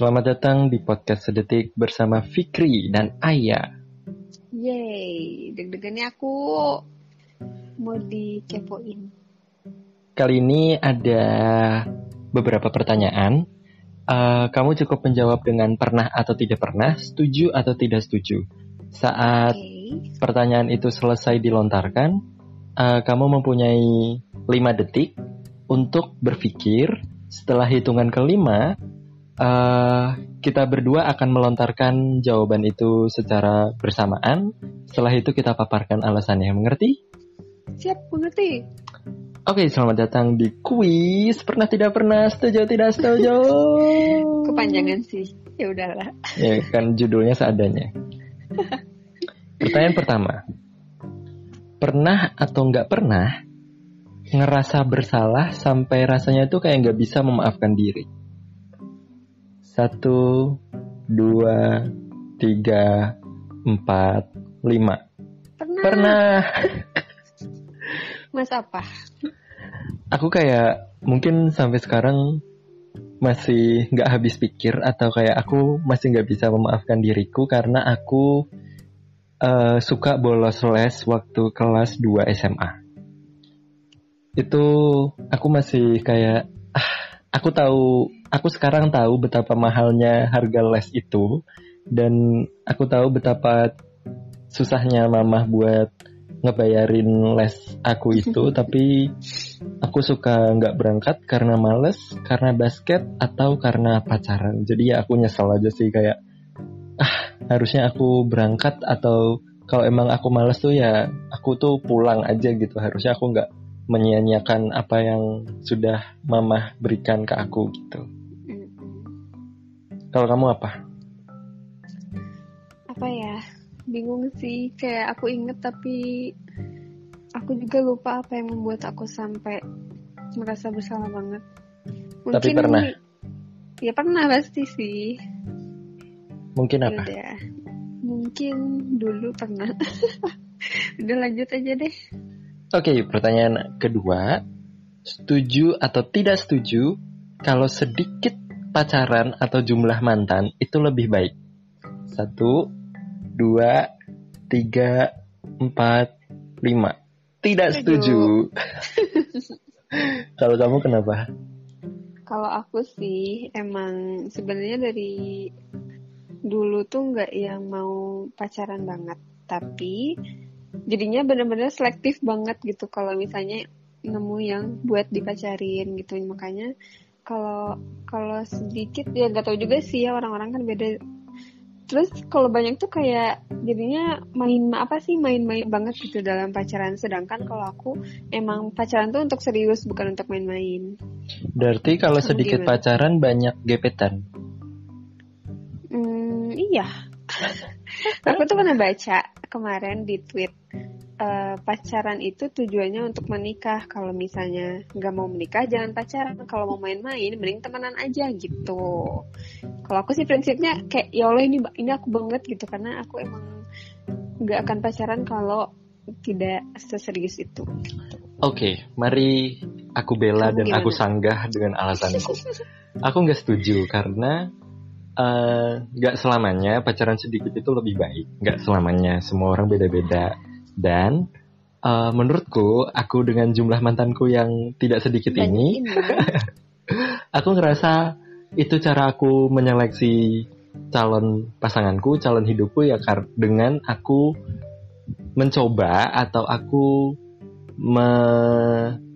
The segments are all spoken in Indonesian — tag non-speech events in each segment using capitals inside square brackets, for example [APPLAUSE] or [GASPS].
Selamat datang di podcast Sedetik bersama Fikri dan Aya. Yeay, deg-degannya aku mau dikepoin. Kali ini ada beberapa pertanyaan. Uh, kamu cukup menjawab dengan pernah atau tidak pernah, setuju atau tidak setuju. Saat okay. pertanyaan itu selesai dilontarkan, uh, kamu mempunyai 5 detik untuk berpikir. Setelah hitungan kelima, uh, kita berdua akan melontarkan jawaban itu secara bersamaan. Setelah itu kita paparkan alasannya. Mengerti? Siap, mengerti. Oke, selamat datang di kuis. Pernah tidak pernah, setuju tidak setuju. [LAUGHS] Kepanjangan sih. Ya udahlah. Ya kan judulnya seadanya. Pertanyaan pertama. Pernah atau nggak pernah ngerasa bersalah sampai rasanya tuh kayak nggak bisa memaafkan diri? Satu, dua, tiga, empat, lima. Pernah. Pernah. [LAUGHS] Mas apa? Aku kayak mungkin sampai sekarang masih nggak habis pikir atau kayak aku masih nggak bisa memaafkan diriku karena aku uh, suka bolos les waktu kelas 2 SMA. Itu aku masih kayak ah, aku tahu aku sekarang tahu betapa mahalnya harga les itu dan aku tahu betapa susahnya mamah buat ngebayarin les aku itu [LAUGHS] tapi aku suka nggak berangkat karena males karena basket atau karena pacaran. Jadi ya aku nyesel aja sih kayak ah harusnya aku berangkat atau kalau emang aku males tuh ya aku tuh pulang aja gitu. Harusnya aku nggak menyia-nyiakan apa yang sudah mamah berikan ke aku gitu kalau kamu apa? Apa ya? Bingung sih. Kayak aku inget tapi aku juga lupa apa yang membuat aku sampai merasa bersalah banget. Mungkin, tapi pernah? Ya pernah pasti sih. Mungkin apa? Udah. Mungkin dulu pernah. [LAUGHS] Udah lanjut aja deh. Oke, okay, pertanyaan kedua. Setuju atau tidak setuju kalau sedikit pacaran atau jumlah mantan itu lebih baik? Satu, dua, tiga, empat, lima. Tidak setuju. [LAUGHS] Kalau kamu kenapa? Kalau aku sih emang sebenarnya dari dulu tuh nggak yang mau pacaran banget, tapi jadinya bener-bener selektif banget gitu kalau misalnya nemu yang buat dipacarin gitu. Makanya kalau kalau sedikit ya nggak tahu juga sih ya orang-orang kan beda. Terus kalau banyak tuh kayak jadinya main apa sih main-main banget gitu dalam pacaran. Sedangkan kalau aku emang pacaran tuh untuk serius bukan untuk main-main. Berarti kalau sedikit gimana? pacaran banyak gepetan? Hmm, iya [LAUGHS] aku tuh pernah baca kemarin di tweet uh, pacaran itu tujuannya untuk menikah. Kalau misalnya nggak mau menikah, jangan pacaran. Kalau mau main-main, mending temenan aja gitu. Kalau aku sih prinsipnya kayak ya Allah ini ini aku banget gitu karena aku emang nggak akan pacaran kalau tidak seserius itu. Oke, okay, mari aku bela Kamu dan gimana? aku sanggah dengan alasanku. aku nggak setuju karena nggak uh, selamanya pacaran sedikit itu lebih baik. Nggak selamanya, semua orang beda-beda dan uh, menurutku, aku dengan jumlah mantanku yang tidak sedikit ini, [LAUGHS] aku ngerasa itu cara aku menyeleksi calon pasanganku, calon hidupku ya dengan aku mencoba atau aku me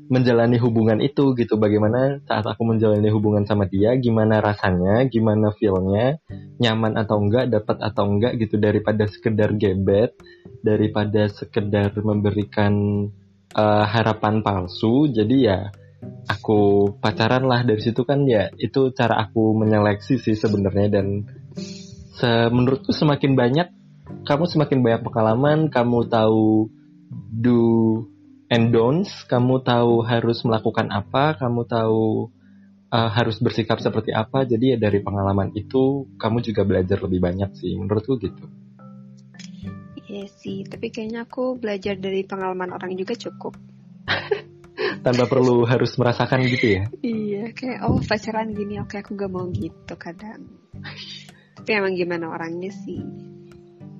menjalani hubungan itu gitu. Bagaimana saat aku menjalani hubungan sama dia gimana rasanya gimana feelnya nyaman atau enggak dapat atau enggak gitu. Daripada sekedar gebet daripada sekedar memberikan uh, harapan palsu jadi ya aku pacaran lah. Dari situ kan ya itu cara aku menyeleksi sih sebenarnya. Dan se menurutku semakin banyak kamu semakin banyak pengalaman kamu tahu do and don'ts, kamu tahu harus melakukan apa, kamu tahu uh, harus bersikap seperti apa. Jadi ya dari pengalaman itu kamu juga belajar lebih banyak sih, menurutku gitu. Iya sih, tapi kayaknya aku belajar dari pengalaman orang juga cukup. [LAUGHS] Tanpa perlu harus merasakan gitu ya? Iya. ya kayak oh pacaran gini oke aku gak mau gitu kadang [LAUGHS] tapi emang gimana orangnya sih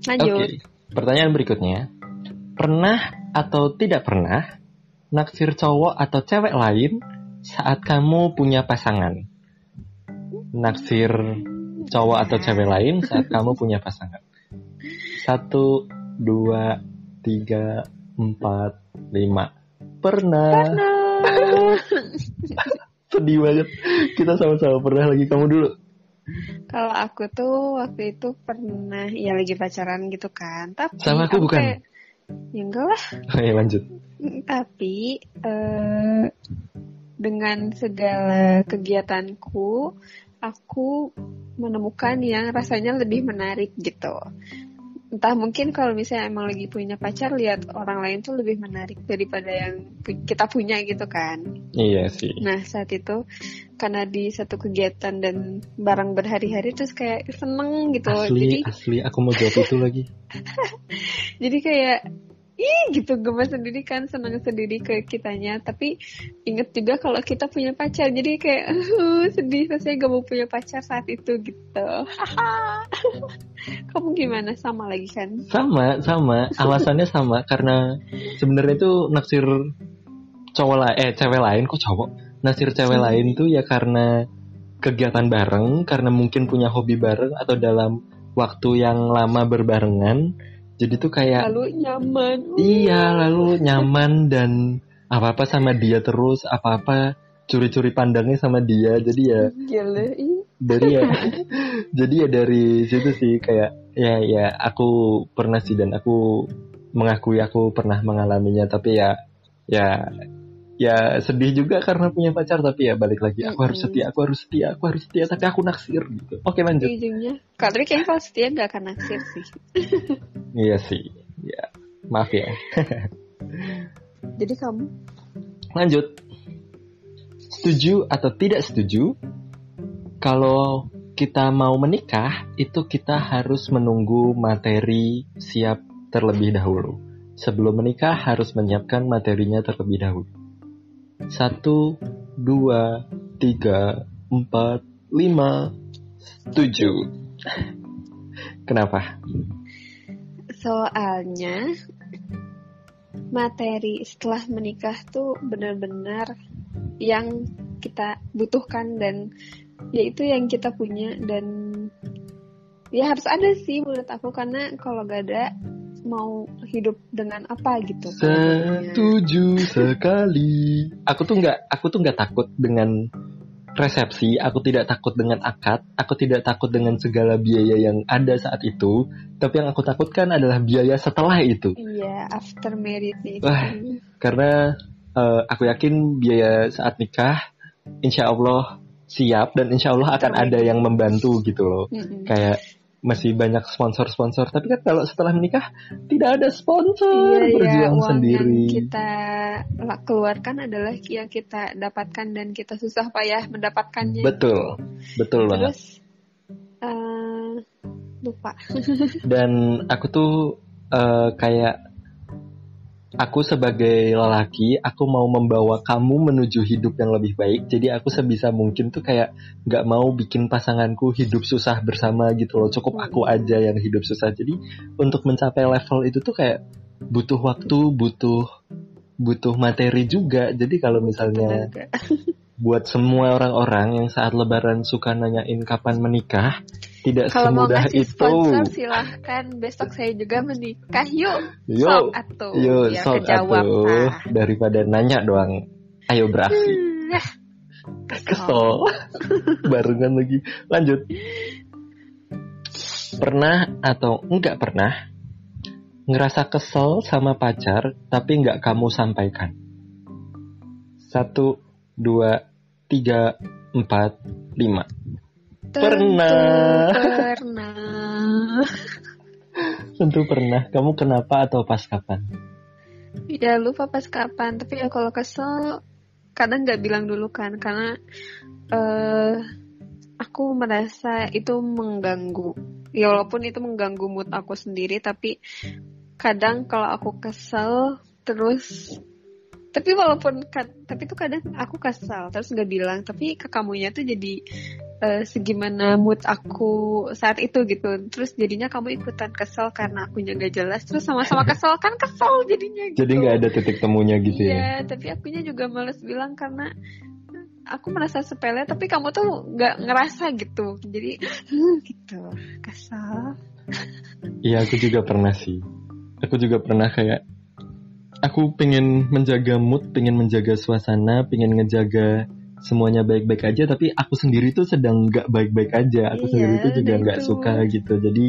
lanjut Oke. Pertanyaan berikutnya. Pernah atau tidak pernah naksir cowok atau cewek lain saat kamu punya pasangan? Naksir cowok atau cewek lain saat kamu punya pasangan. Satu, dua, tiga, empat, lima. Pernah. Pernah. Sedih banget. Kita sama-sama pernah lagi. Kamu dulu. Kalau aku tuh waktu itu pernah ya lagi pacaran gitu kan. Tapi Sama aku bukan. Ya enggak lah. Ayo [LAUGHS] lanjut. Tapi eh, dengan segala kegiatanku, aku menemukan yang rasanya lebih menarik gitu. Entah mungkin kalau misalnya emang lagi punya pacar, lihat orang lain tuh lebih menarik daripada yang kita punya gitu kan. Iya sih. Nah saat itu karena di satu kegiatan dan barang berhari-hari terus kayak seneng gitu. Asli, Jadi asli. Aku mau jawab itu lagi. [LAUGHS] jadi kayak ih gitu gemes sendiri kan senang sendiri ke kitanya tapi inget juga kalau kita punya pacar jadi kayak "Uh, sedih rasanya gak mau punya pacar saat itu gitu [LAUGHS] kamu gimana sama lagi kan Sama, sama. Alasannya sama karena sebenarnya itu naksir cowok lain, eh cewek lain kok cowok. Naksir cewek Hmm. lain tuh ya karena kegiatan bareng, karena mungkin punya hobi bareng atau dalam waktu yang lama berbarengan. Jadi tuh kayak lalu nyaman. Iya, lalu nyaman dan apa-apa sama dia terus, apa-apa curi-curi pandangnya sama dia. Jadi ya gila dari ya [LAUGHS] jadi ya dari situ sih kayak ya ya aku pernah sih dan aku mengakui aku pernah mengalaminya. Tapi ya ya ya sedih juga karena punya pacar tapi ya balik lagi aku harus setia aku harus setia aku harus setia tapi aku naksir gitu. Oke lanjut. Ujungnya tapi kayaknya kalau setia gak akan naksir sih. [LAUGHS] Iya sih ya. Maaf ya. [LAUGHS] Jadi kamu? Lanjut. Setuju atau tidak setuju kalau kita mau menikah itu kita harus menunggu materi siap terlebih dahulu. Sebelum menikah harus menyiapkan materinya terlebih dahulu. Satu, dua, tiga, empat, lima, tujuh. Kenapa? soalnya materi setelah menikah tuh benar-benar yang kita butuhkan dan yaitu yang kita punya dan ya harus ada sih menurut aku karena kalau gak ada mau hidup dengan apa gitu. Setuju sekali. Aku tuh nggak, aku tuh nggak takut dengan resepsi. Aku tidak takut dengan akad. Aku tidak takut dengan segala biaya yang ada saat itu. Tapi yang aku takutkan adalah biaya setelah itu. iya after married itu Wah. Karena eh, aku yakin biaya saat nikah, insya Allah siap dan insya Allah akan ada yang membantu gitu loh. Mm-mm. Kayak masih banyak sponsor-sponsor. Tapi kan kalau setelah menikah tidak ada sponsor, Iya, iya, berjuang uang sendiri. yang kita keluarkan adalah yang kita dapatkan dan kita susah payah mendapatkannya. Betul, betul banget. Terus eh, lupa. [LAUGHS] Dan aku tuh eh, kayak aku sebagai lelaki, aku mau membawa kamu menuju hidup yang lebih baik. Jadi aku sebisa mungkin tuh kayak nggak mau bikin pasanganku hidup susah bersama gitu loh. Cukup aku aja yang hidup susah. Jadi untuk mencapai level itu tuh kayak butuh waktu, butuh butuh materi juga. Jadi kalau misalnya. [LAUGHS] buat semua orang-orang yang saat lebaran suka nanyain kapan menikah, tidak Kalau mau semudah ngasih itu. sponsor silahkan besok saya juga menikah yuk. Yo, Sok atuh. yo, Biar sok kejawab. atuh. Ah. Daripada nanya doang. Ayo beraksi. Ah, Kesel. [LAUGHS] Barengan lagi. Lanjut. Pernah atau enggak pernah ngerasa kesel sama pacar tapi enggak kamu sampaikan? Satu, dua, tiga, empat, lima. Tentu Pernah. Pernah. Tentu pernah. Kamu kenapa atau pas kapan? Ya lupa pas kapan. Tapi ya kalau kesel kadang nggak bilang dulu kan karena eh aku merasa itu mengganggu. Ya walaupun itu mengganggu mood aku sendiri tapi kadang kalau aku kesel terus tapi walaupun tapi tuh kadang aku kesal terus nggak bilang tapi ke kamunya tuh jadi uh, segimana mood aku saat itu gitu. Terus jadinya kamu ikutan kesel karena aku nggak jelas terus sama-sama [LAUGHS] kesel kan kesel jadinya gitu. jadi nggak ada titik temunya gitu ya? Ya tapi akunya juga males bilang karena aku merasa sepele tapi kamu tuh nggak ngerasa gitu. Jadi gitu kesal. Iya aku juga pernah sih. Aku juga pernah kayak aku pengen menjaga mood, pengen menjaga suasana, pengen ngejaga semuanya baik-baik aja, tapi aku sendiri tuh sedang nggak baik-baik aja. Aku iya, sendiri tuh juga nggak suka gitu. Jadi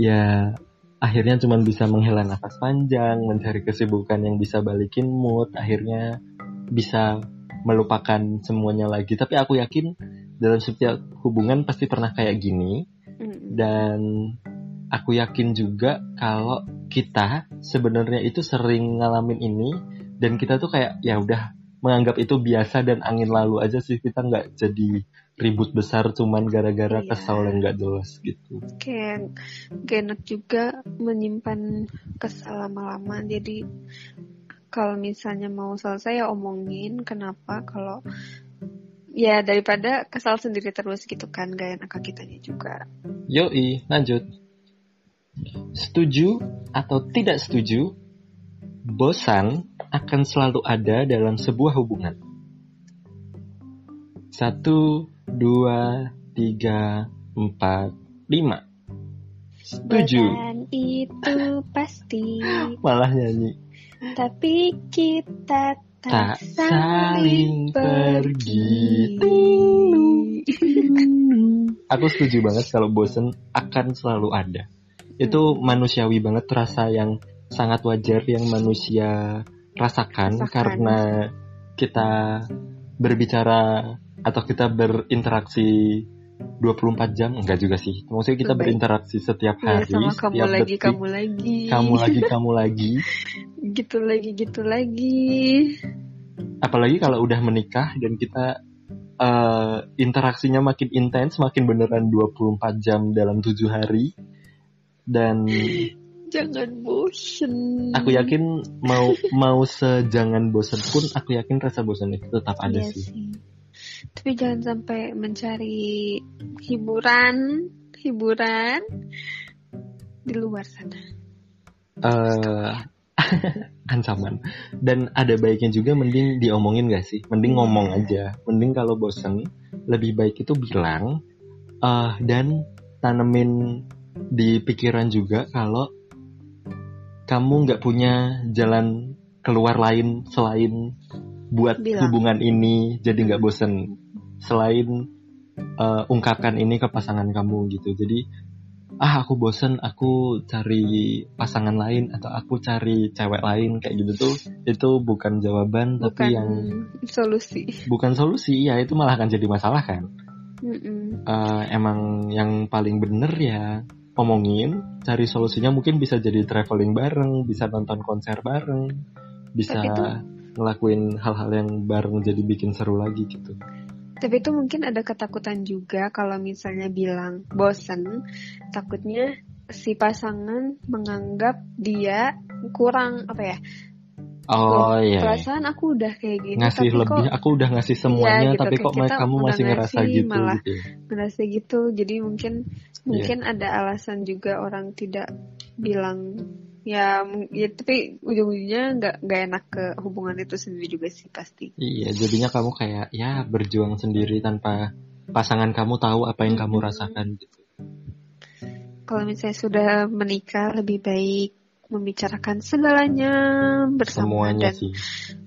ya akhirnya cuma bisa menghela nafas panjang, mencari kesibukan yang bisa balikin mood, akhirnya bisa melupakan semuanya lagi. Tapi aku yakin dalam setiap hubungan pasti pernah kayak gini. Dan aku yakin juga kalau kita sebenarnya itu sering ngalamin ini dan kita tuh kayak ya udah menganggap itu biasa dan angin lalu aja sih kita nggak jadi ribut besar cuman gara-gara iya. kesal dan nggak jelas gitu. Kayak enak juga menyimpan kesal lama-lama jadi kalau misalnya mau selesai ya omongin kenapa kalau ya daripada kesal sendiri terus gitu kan gak enak kitanya juga. Yoi lanjut. Setuju atau tidak setuju, bosan akan selalu ada dalam sebuah hubungan. Satu, dua, tiga, empat, lima. Setuju. Bosan itu [LAUGHS] pasti. Malah nyanyi. Tapi kita tak, tak saling pergi. [LAUGHS] Aku setuju banget kalau bosan akan selalu ada itu hmm. manusiawi banget rasa yang sangat wajar yang manusia rasakan, rasakan. karena kita berbicara atau kita berinteraksi 24 jam enggak juga sih. Maksudnya kita Lebih. berinteraksi setiap iya, hari, ya, sama kamu lagi, detik, kamu lagi. Kamu lagi, [LAUGHS] kamu lagi. gitu lagi, gitu lagi. Apalagi kalau udah menikah dan kita uh, interaksinya makin intens, makin beneran 24 jam dalam tujuh hari dan jangan bosen. Aku yakin mau mau sejangan bosen pun aku yakin rasa bosan itu tetap ada iya sih. sih. Tapi jangan sampai mencari hiburan, hiburan di luar sana. Uh, [LAUGHS] ancaman. Dan ada baiknya juga mending diomongin gak sih? Mending iya. ngomong aja. Mending kalau bosen lebih baik itu bilang uh, dan tanemin di pikiran juga kalau kamu nggak punya jalan keluar lain selain buat Bilang. hubungan ini jadi nggak bosen selain uh, ungkapkan ini ke pasangan kamu gitu jadi ah aku bosen aku cari pasangan lain atau aku cari cewek lain kayak gitu tuh itu bukan jawaban bukan tapi yang solusi bukan solusi ya itu malah akan jadi masalah kan mm -mm. Uh, emang yang paling bener ya omongin, cari solusinya mungkin bisa jadi traveling bareng, bisa nonton konser bareng, bisa itu, ngelakuin hal-hal yang bareng jadi bikin seru lagi gitu. Tapi itu mungkin ada ketakutan juga kalau misalnya bilang bosen, takutnya si pasangan menganggap dia kurang apa ya Oh iya. Perasaan aku udah kayak gini. Ngasih tapi lebih, kok, aku udah ngasih iya, semuanya, iya, gitu, tapi kok kamu masih ngerasa gitu. Malah gitu. Ngerasa gitu, jadi mungkin mungkin yeah. ada alasan juga orang tidak bilang ya, ya tapi ujung-ujungnya nggak nggak enak ke hubungan itu sendiri juga sih pasti. Iya, jadinya kamu kayak ya berjuang sendiri tanpa pasangan kamu tahu apa yang kamu rasakan gitu. Kalau misalnya sudah menikah lebih baik membicarakan segalanya bersama Semuanya dan sih.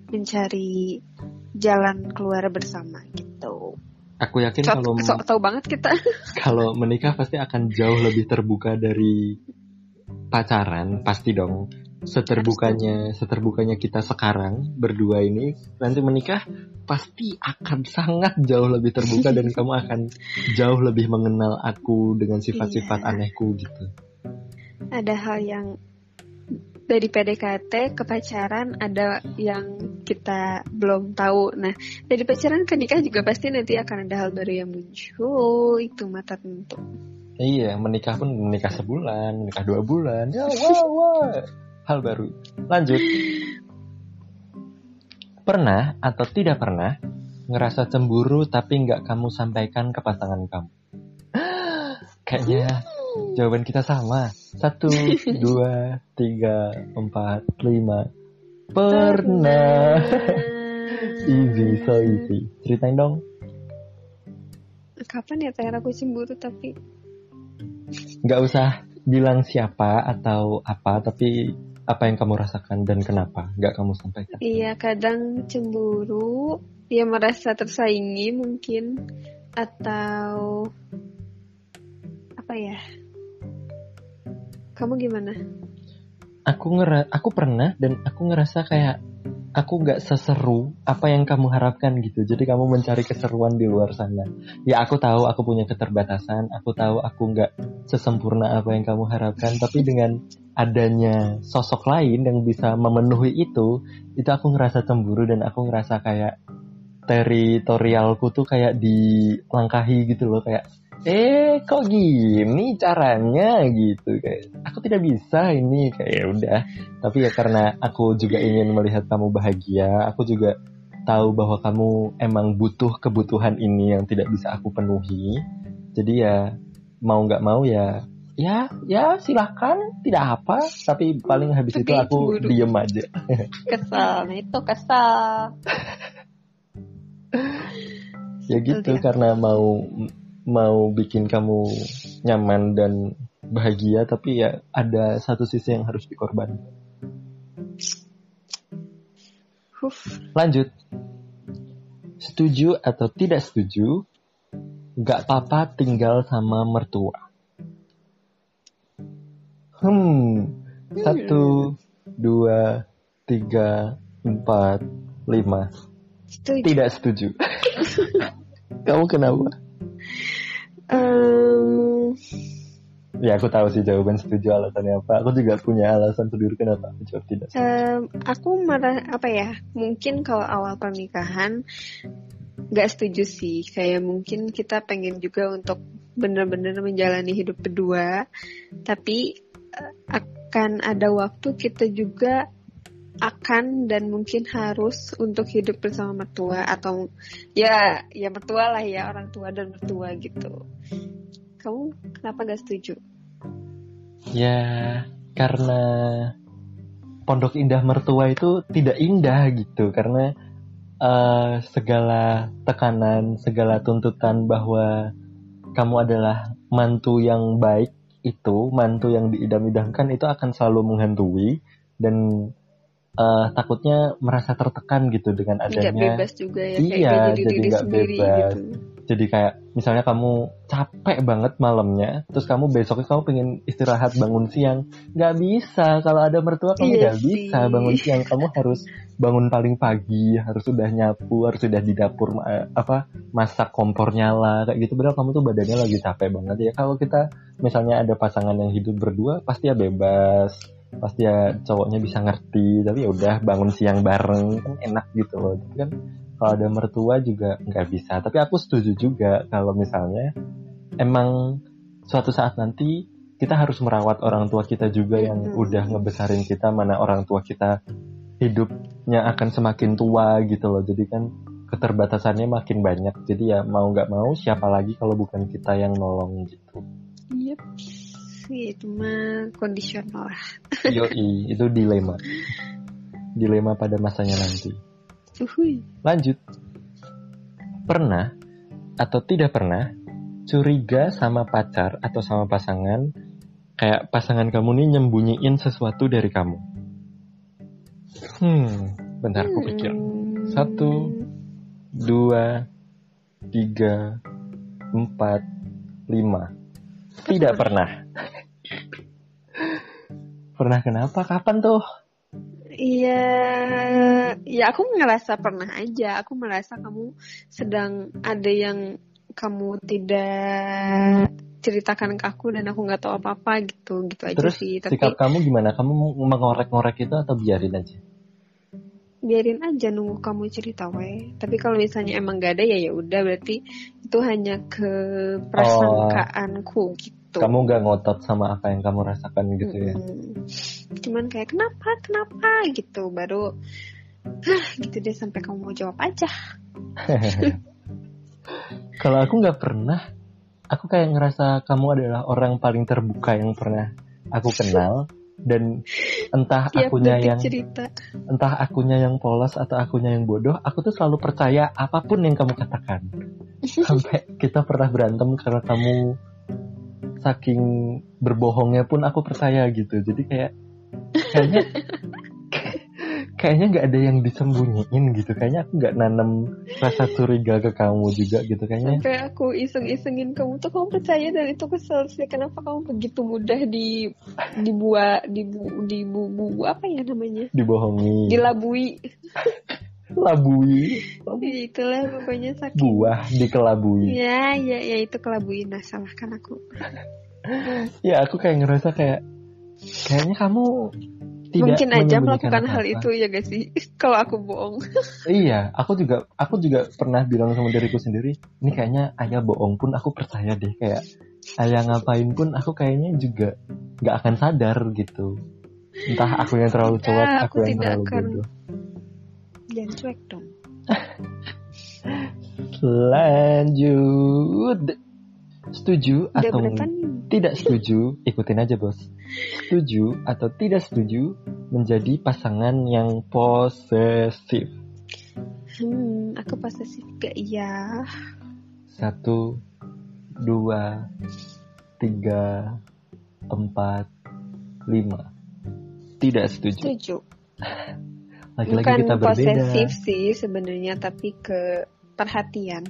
mencari jalan keluar bersama gitu. Aku yakin so, kalau so, tahu banget kita. [LAUGHS] Kalau menikah pasti akan jauh lebih terbuka dari pacaran, pasti dong. Seterbukanya, seterbukanya kita sekarang berdua ini, nanti menikah pasti akan sangat jauh lebih terbuka dan [LAUGHS] kamu akan jauh lebih mengenal aku dengan sifat-sifat iya. anehku gitu. Ada hal yang dari PDKT ke pacaran ada yang kita belum tahu. Nah, dari pacaran ke nikah juga pasti nanti akan ada hal baru yang muncul. Itu mata tentu. Iya, menikah pun menikah sebulan, menikah dua bulan. Ya, [LAUGHS] wah, wah. Hal baru. Lanjut. Pernah atau tidak pernah ngerasa cemburu tapi nggak kamu sampaikan ke pasangan kamu? [GASPS] Kayaknya jawaban kita sama. Satu, [LAUGHS] dua, tiga, empat, lima. Pernah. easy, so easy. Ceritain dong. Kapan ya terakhir aku cemburu tapi Nggak usah bilang siapa atau apa, tapi apa yang kamu rasakan dan kenapa nggak kamu sampaikan? Iya, kadang cemburu, ya merasa tersaingi mungkin atau apa ya? Kamu gimana? Aku ngera aku pernah dan aku ngerasa kayak aku nggak seseru apa yang kamu harapkan gitu. Jadi kamu mencari keseruan di luar sana. Ya aku tahu aku punya keterbatasan, aku tahu aku nggak sesempurna apa yang kamu harapkan. Tapi dengan adanya sosok lain yang bisa memenuhi itu, itu aku ngerasa cemburu dan aku ngerasa kayak teritorialku tuh kayak dilangkahi gitu loh kayak eh kok gini caranya gitu kayak aku tidak bisa ini kayak ya udah. Tapi ya karena aku juga ingin melihat kamu bahagia aku juga tahu bahwa kamu emang butuh kebutuhan ini yang tidak bisa aku penuhi. Jadi ya mau nggak mau ya ya ya silahkan tidak apa tapi paling habis itu aku diem aja. [LAUGHS] Kesel itu kesel ya gitu karena mau mau bikin kamu nyaman dan bahagia tapi ya ada satu sisi yang harus dikorban. Lanjut. Setuju atau tidak setuju? Gak apa-apa tinggal sama mertua. Hmm, satu, dua, tiga, empat, lima. Setuju. Tidak setuju. [LAUGHS] Kamu kenapa? Um, ya aku tahu sih jawaban setuju alasannya apa. Aku juga punya alasan sendiri kenapa aku jawab tidak. Um, aku marah apa ya? Mungkin kalau awal pernikahan nggak setuju sih. Kayak mungkin kita pengen juga untuk benar-benar menjalani hidup berdua, tapi uh, akan ada waktu kita juga akan dan mungkin harus untuk hidup bersama mertua atau ya ya mertua lah ya orang tua dan mertua gitu. Kamu kenapa gak setuju? Ya karena pondok indah mertua itu tidak indah gitu karena uh, segala tekanan, segala tuntutan bahwa kamu adalah mantu yang baik itu, mantu yang diidam-idamkan itu akan selalu menghantui dan uh, takutnya merasa tertekan gitu dengan adanya. Bebas juga ya. Iya, jadi nggak bebas. Gitu. Jadi kayak misalnya kamu capek banget malamnya, terus kamu besoknya kamu pengen istirahat bangun siang, nggak bisa. Kalau ada mertua kamu iya nggak iya bisa bangun siang. Kamu harus bangun paling pagi, harus sudah nyapu, harus sudah di dapur apa masak kompor nyala kayak gitu. Padahal kamu tuh badannya lagi capek banget ya. Kalau kita misalnya ada pasangan yang hidup berdua, pasti ya bebas pasti ya cowoknya bisa ngerti tapi ya udah bangun siang bareng kan enak gitu loh. Tapi kan kalau ada mertua juga nggak bisa. Tapi aku setuju juga kalau misalnya emang suatu saat nanti kita harus merawat orang tua kita juga yang hmm. udah ngebesarin kita mana orang tua kita hidupnya akan semakin tua gitu loh. Jadi kan keterbatasannya makin banyak. Jadi ya mau nggak mau siapa lagi kalau bukan kita yang nolong gitu itu mah kondisional lah. [LAUGHS] Yoi itu dilema. Dilema pada masanya nanti. Uhui. lanjut. Pernah atau tidak pernah curiga sama pacar atau sama pasangan? Kayak pasangan kamu nih nyembunyiin sesuatu dari kamu. Hmm bentar aku pikir. Hmm. satu dua tiga empat lima. Tidak pernah pernah kenapa? Kapan tuh? Iya, ya aku ngerasa pernah aja. Aku merasa kamu sedang ada yang kamu tidak ceritakan ke aku dan aku nggak tahu apa-apa gitu, gitu aja Terus sih. Tapi sikap kamu gimana? Kamu mau mengorek-ngorek itu atau biarin aja? biarin aja nunggu kamu cerita we. Tapi kalau misalnya emang gak ada ya ya udah berarti itu hanya ke prasangkaanku gitu. Kamu nggak ngotot sama apa yang kamu rasakan gitu ya? Mm-mm. Cuman kayak kenapa kenapa gitu baru Hah, gitu deh sampai kamu mau jawab aja. [LAUGHS] Kalau aku nggak pernah, aku kayak ngerasa kamu adalah orang paling terbuka yang pernah aku kenal dan entah Tiap akunya yang cerita. entah akunya yang polos atau akunya yang bodoh, aku tuh selalu percaya apa pun yang kamu katakan. [LAUGHS] Sampai kita pernah berantem karena kamu saking berbohongnya pun aku percaya gitu. Jadi kayak kayaknya [LAUGHS] kayaknya nggak ada yang disembunyiin gitu. Kayaknya aku nggak nanam rasa curiga ke kamu juga gitu. Kayaknya Sampai aku iseng-isengin kamu tuh kamu percaya dan itu kesel sih kenapa kamu begitu mudah di dibuat dibu dibu bu, apa ya namanya dibohongi, dilabui [LAUGHS] labui, itulah pokoknya sakit buah dikelabui. ya ya ya itu kelabui nah salahkan aku [LAUGHS] Ya aku kayak ngerasa kayak kayaknya kamu tidak mungkin aja melakukan hal itu ya gak sih [LAUGHS] kalau aku bohong [LAUGHS] Iya, aku juga aku juga pernah bilang sama diriku sendiri, ini kayaknya ayah bohong pun aku percaya deh kayak ayah ngapain pun aku kayaknya juga nggak akan sadar gitu. Entah aku yang terlalu cuek, Ah, aku, aku yang tidak terlalu akan. bodoh. Jangan cuek dong Lanjut. Setuju udah atau tidak setuju? Ikutin aja bos. Setuju atau tidak setuju menjadi pasangan yang posesif? hmm aku posesif gak iya Satu, dua, tiga, empat, lima. Tidak setuju. setuju [LAUGHS] Lagi-lagi bukan kita berbeda. posesif sih sebenarnya tapi ke perhatian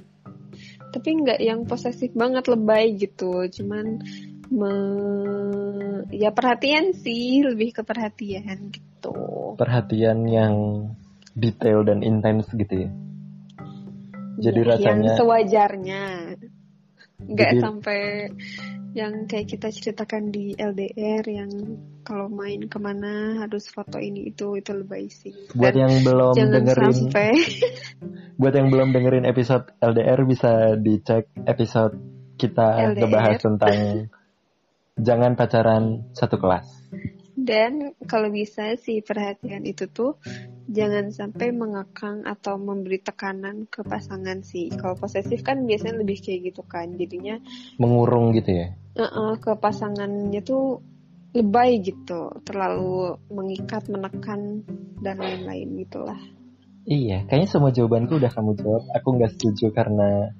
tapi nggak yang posesif banget lebay gitu cuman me- ya perhatian sih lebih ke perhatian gitu Perhatian yang detail dan intens gitu ya. Jadi Ya, rasanya yang sewajarnya nggak Jadi- sampai yang kayak kita ceritakan di LDR yang kalau main ke mana harus foto ini itu itu lebay sih buat Dan yang belum jangan dengerin sampai [LAUGHS] buat yang belum dengerin episode LDR bisa dicek episode kita LDR. ngebahas tentang [LAUGHS] jangan pacaran satu kelas. Dan kalau bisa sih perhatian itu tuh jangan sampai mengekang atau memberi tekanan ke pasangan sih. Kalau posesif kan biasanya lebih kayak gitu kan. Jadinya Mengurung gitu ya. eh-eh, ke pasangannya tuh lebay gitu, terlalu mengikat, menekan dan lain-lain gitulah. Iya, kayaknya semua jawabanku udah kamu jawab. Aku nggak setuju karena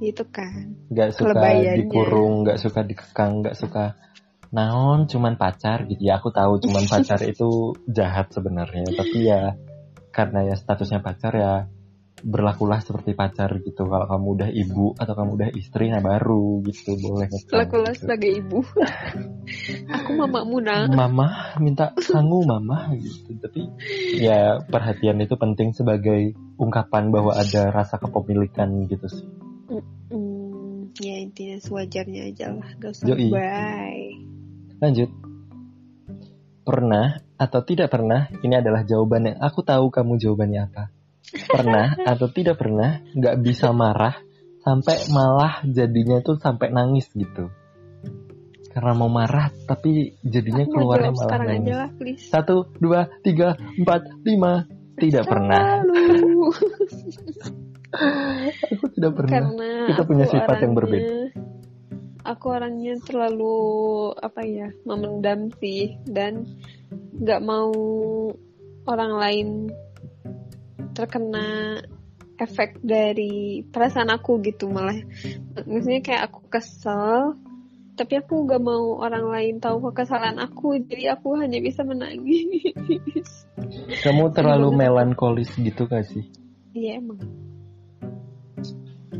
Itu kan. nggak suka dikurung, nggak suka dikekang, nggak suka naon cuman pacar gitu ya. Aku tahu cuman [LAUGHS] pacar itu jahat sebenarnya, tapi ya karena ya statusnya pacar ya berlakulah seperti pacar gitu. Kalau kamu udah ibu atau kamu udah istri, nah baru gitu boleh ngekang. Lakulah gitu. sebagai ibu. [LAUGHS] Aku mamamu nak. Mama minta sangu mama gitu. Tapi ya perhatian itu penting sebagai ungkapan bahwa ada rasa kepemilikan gitu sih. Hmm, ya intinya sewajarnya aja lah. Gak usah bye. Lanjut. Pernah atau tidak pernah? Ini adalah jawaban yang aku tahu kamu jawabannya apa. Pernah atau tidak pernah nggak bisa marah sampai malah jadinya tuh sampai nangis gitu. Karena mau marah tapi jadinya Aku keluarnya jawab malah sekarang aja nangis. lah please. Satu, dua, tiga, empat, lima. Tidak pernah. Selalu. [LAUGHS] Aku tidak pernah. Karena Kita punya sifat yang berbeda. Aku orangnya terlalu apa ya memendam sih dan nggak mau orang lain terkena efek dari perasaan aku gitu malah maksudnya kayak aku kesel tapi aku nggak mau orang lain tahu kekesalan aku jadi aku hanya bisa menangis Kamu terlalu melankolis gitu gak sih? Iya emang.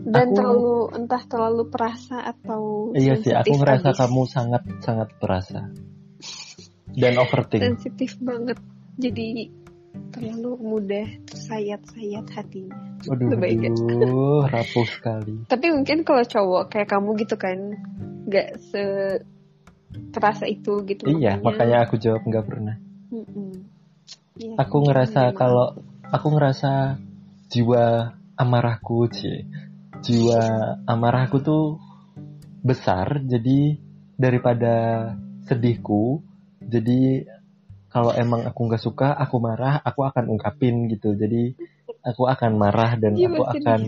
Dan Aku- terlalu entah terlalu perasa atau Iya sih, aku ngerasa abis. kamu sangat sangat perasa dan overthink. sensitif banget. Jadi terlalu mudah tersayat-sayat hatinya. Gak? aduh, [LAUGHS] rapuh sekali. Tapi mungkin kalau cowok kayak kamu gitu kan, nggak se terasa itu gitu. Iya, makanya aku jawab nggak pernah. Mm-mm. Iya, Aku jangan ngerasa kalau aku ngerasa jiwa amarahku, cie, jiwa amarahku tuh besar, jadi daripada sedihku, jadi kalau emang aku nggak suka aku marah aku akan ungkapin gitu. Jadi aku akan marah dan Jiwa aku akan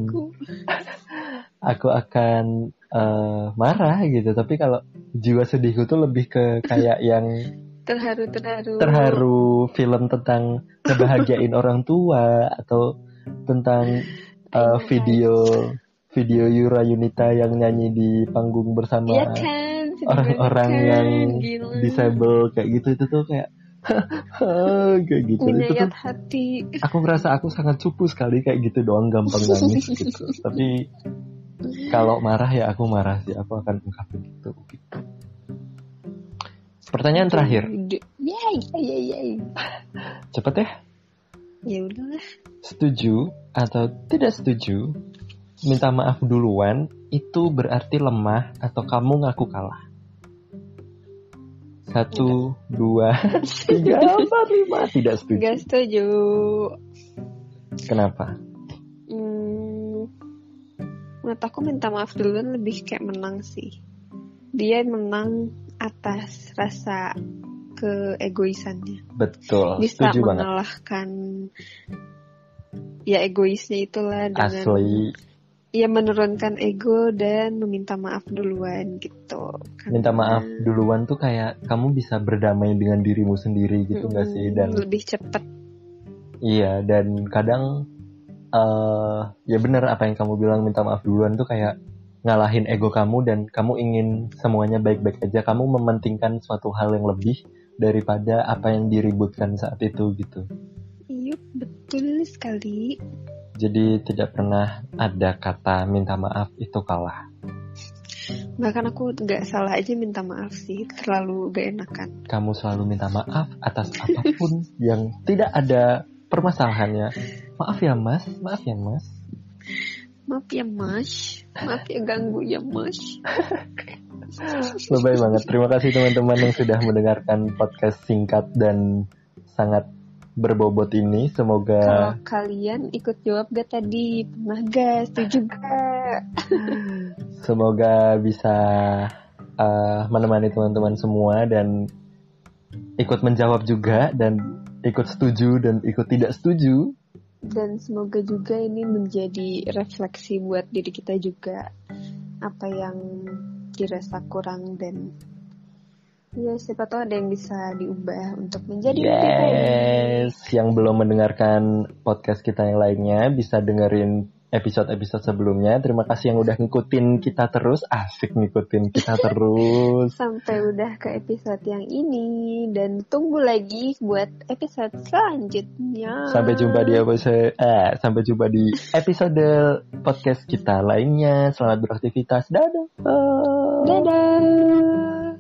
[LAUGHS] aku akan eh, marah gitu. Tapi kalau jiwa sedihku tuh lebih ke kayak [LAUGHS] yang terharu terharu. terharu film tentang ngebahagiain [LAUGHS] orang tua atau tentang uh, video video Yura Yunita yang nyanyi di panggung bersama Iya kan? Orang-orang banget yang kan, gila. disable kayak gitu. Itu tuh kayak [LAUGHS] kayak gitu. Itu tuh menyayat hati. aku merasa aku sangat cupu sekali kayak gitu doang gampang nangis gitu. [LAUGHS] Tapi kalau marah ya aku marah sih. Aku akan ungkapin gitu. Gitu pertanyaan terakhir. Yay, yay, yay. cepet ya? Ya setuju atau tidak setuju minta maaf duluan itu berarti lemah atau kamu ngaku kalah? Satu dua [LAUGHS] tiga empat lima. Tidak setuju. Gak setuju. kenapa? Hmm, menurut aku minta maaf duluan lebih kayak menang sih. Dia menang atas rasa keegoisannya. betul Bisa setuju banget. mengalahkan ya egoisnya itulah dengan asli ya menurunkan ego dan meminta maaf duluan gitu. Karena- minta maaf duluan tuh kayak kamu bisa berdamai dengan dirimu sendiri gitu nggak sih Mm-mm, dan lebih cepet. iya dan kadang eh ya benar apa yang kamu bilang minta maaf duluan tuh kayak ngalahin ego kamu dan kamu ingin semuanya baik-baik aja kamu mementingkan suatu hal yang lebih daripada apa yang diributkan saat itu gitu Iya betul sekali. Jadi tidak pernah ada kata minta maaf itu kalah Bahkan aku nggak salah aja minta maaf sih, terlalu gak enakan. kamu selalu minta maaf atas apa pun [LAUGHS] yang tidak ada permasalahannya maaf ya mas maaf ya mas Maaf ya mas, maaf ya ganggu ya mas. [LAUGHS] Lebay banget. Terima kasih teman-teman yang sudah mendengarkan podcast singkat dan sangat berbobot ini. Kalau Semoga kalian ikut jawab gak tadi, pernah gak, setuju gak? [LAUGHS] semoga bisa uh, menemani teman-teman semua dan ikut menjawab juga dan ikut setuju dan ikut tidak setuju. Dan semoga juga ini menjadi refleksi buat diri kita juga. Apa yang dirasa kurang dan ya siapa tahu ada yang bisa diubah untuk menjadi lebih baik. Yes, yang belum mendengarkan podcast kita yang lainnya bisa dengerin episode-episode sebelumnya. Terima kasih yang udah ngikutin kita terus. Asik ngikutin kita [LAUGHS] terus. Sampai udah ke episode yang ini dan tunggu lagi buat episode selanjutnya. Sampai jumpa di episode eh sampai jumpa di episode podcast kita lainnya. Selamat beraktivitas. Dadah. Dadah.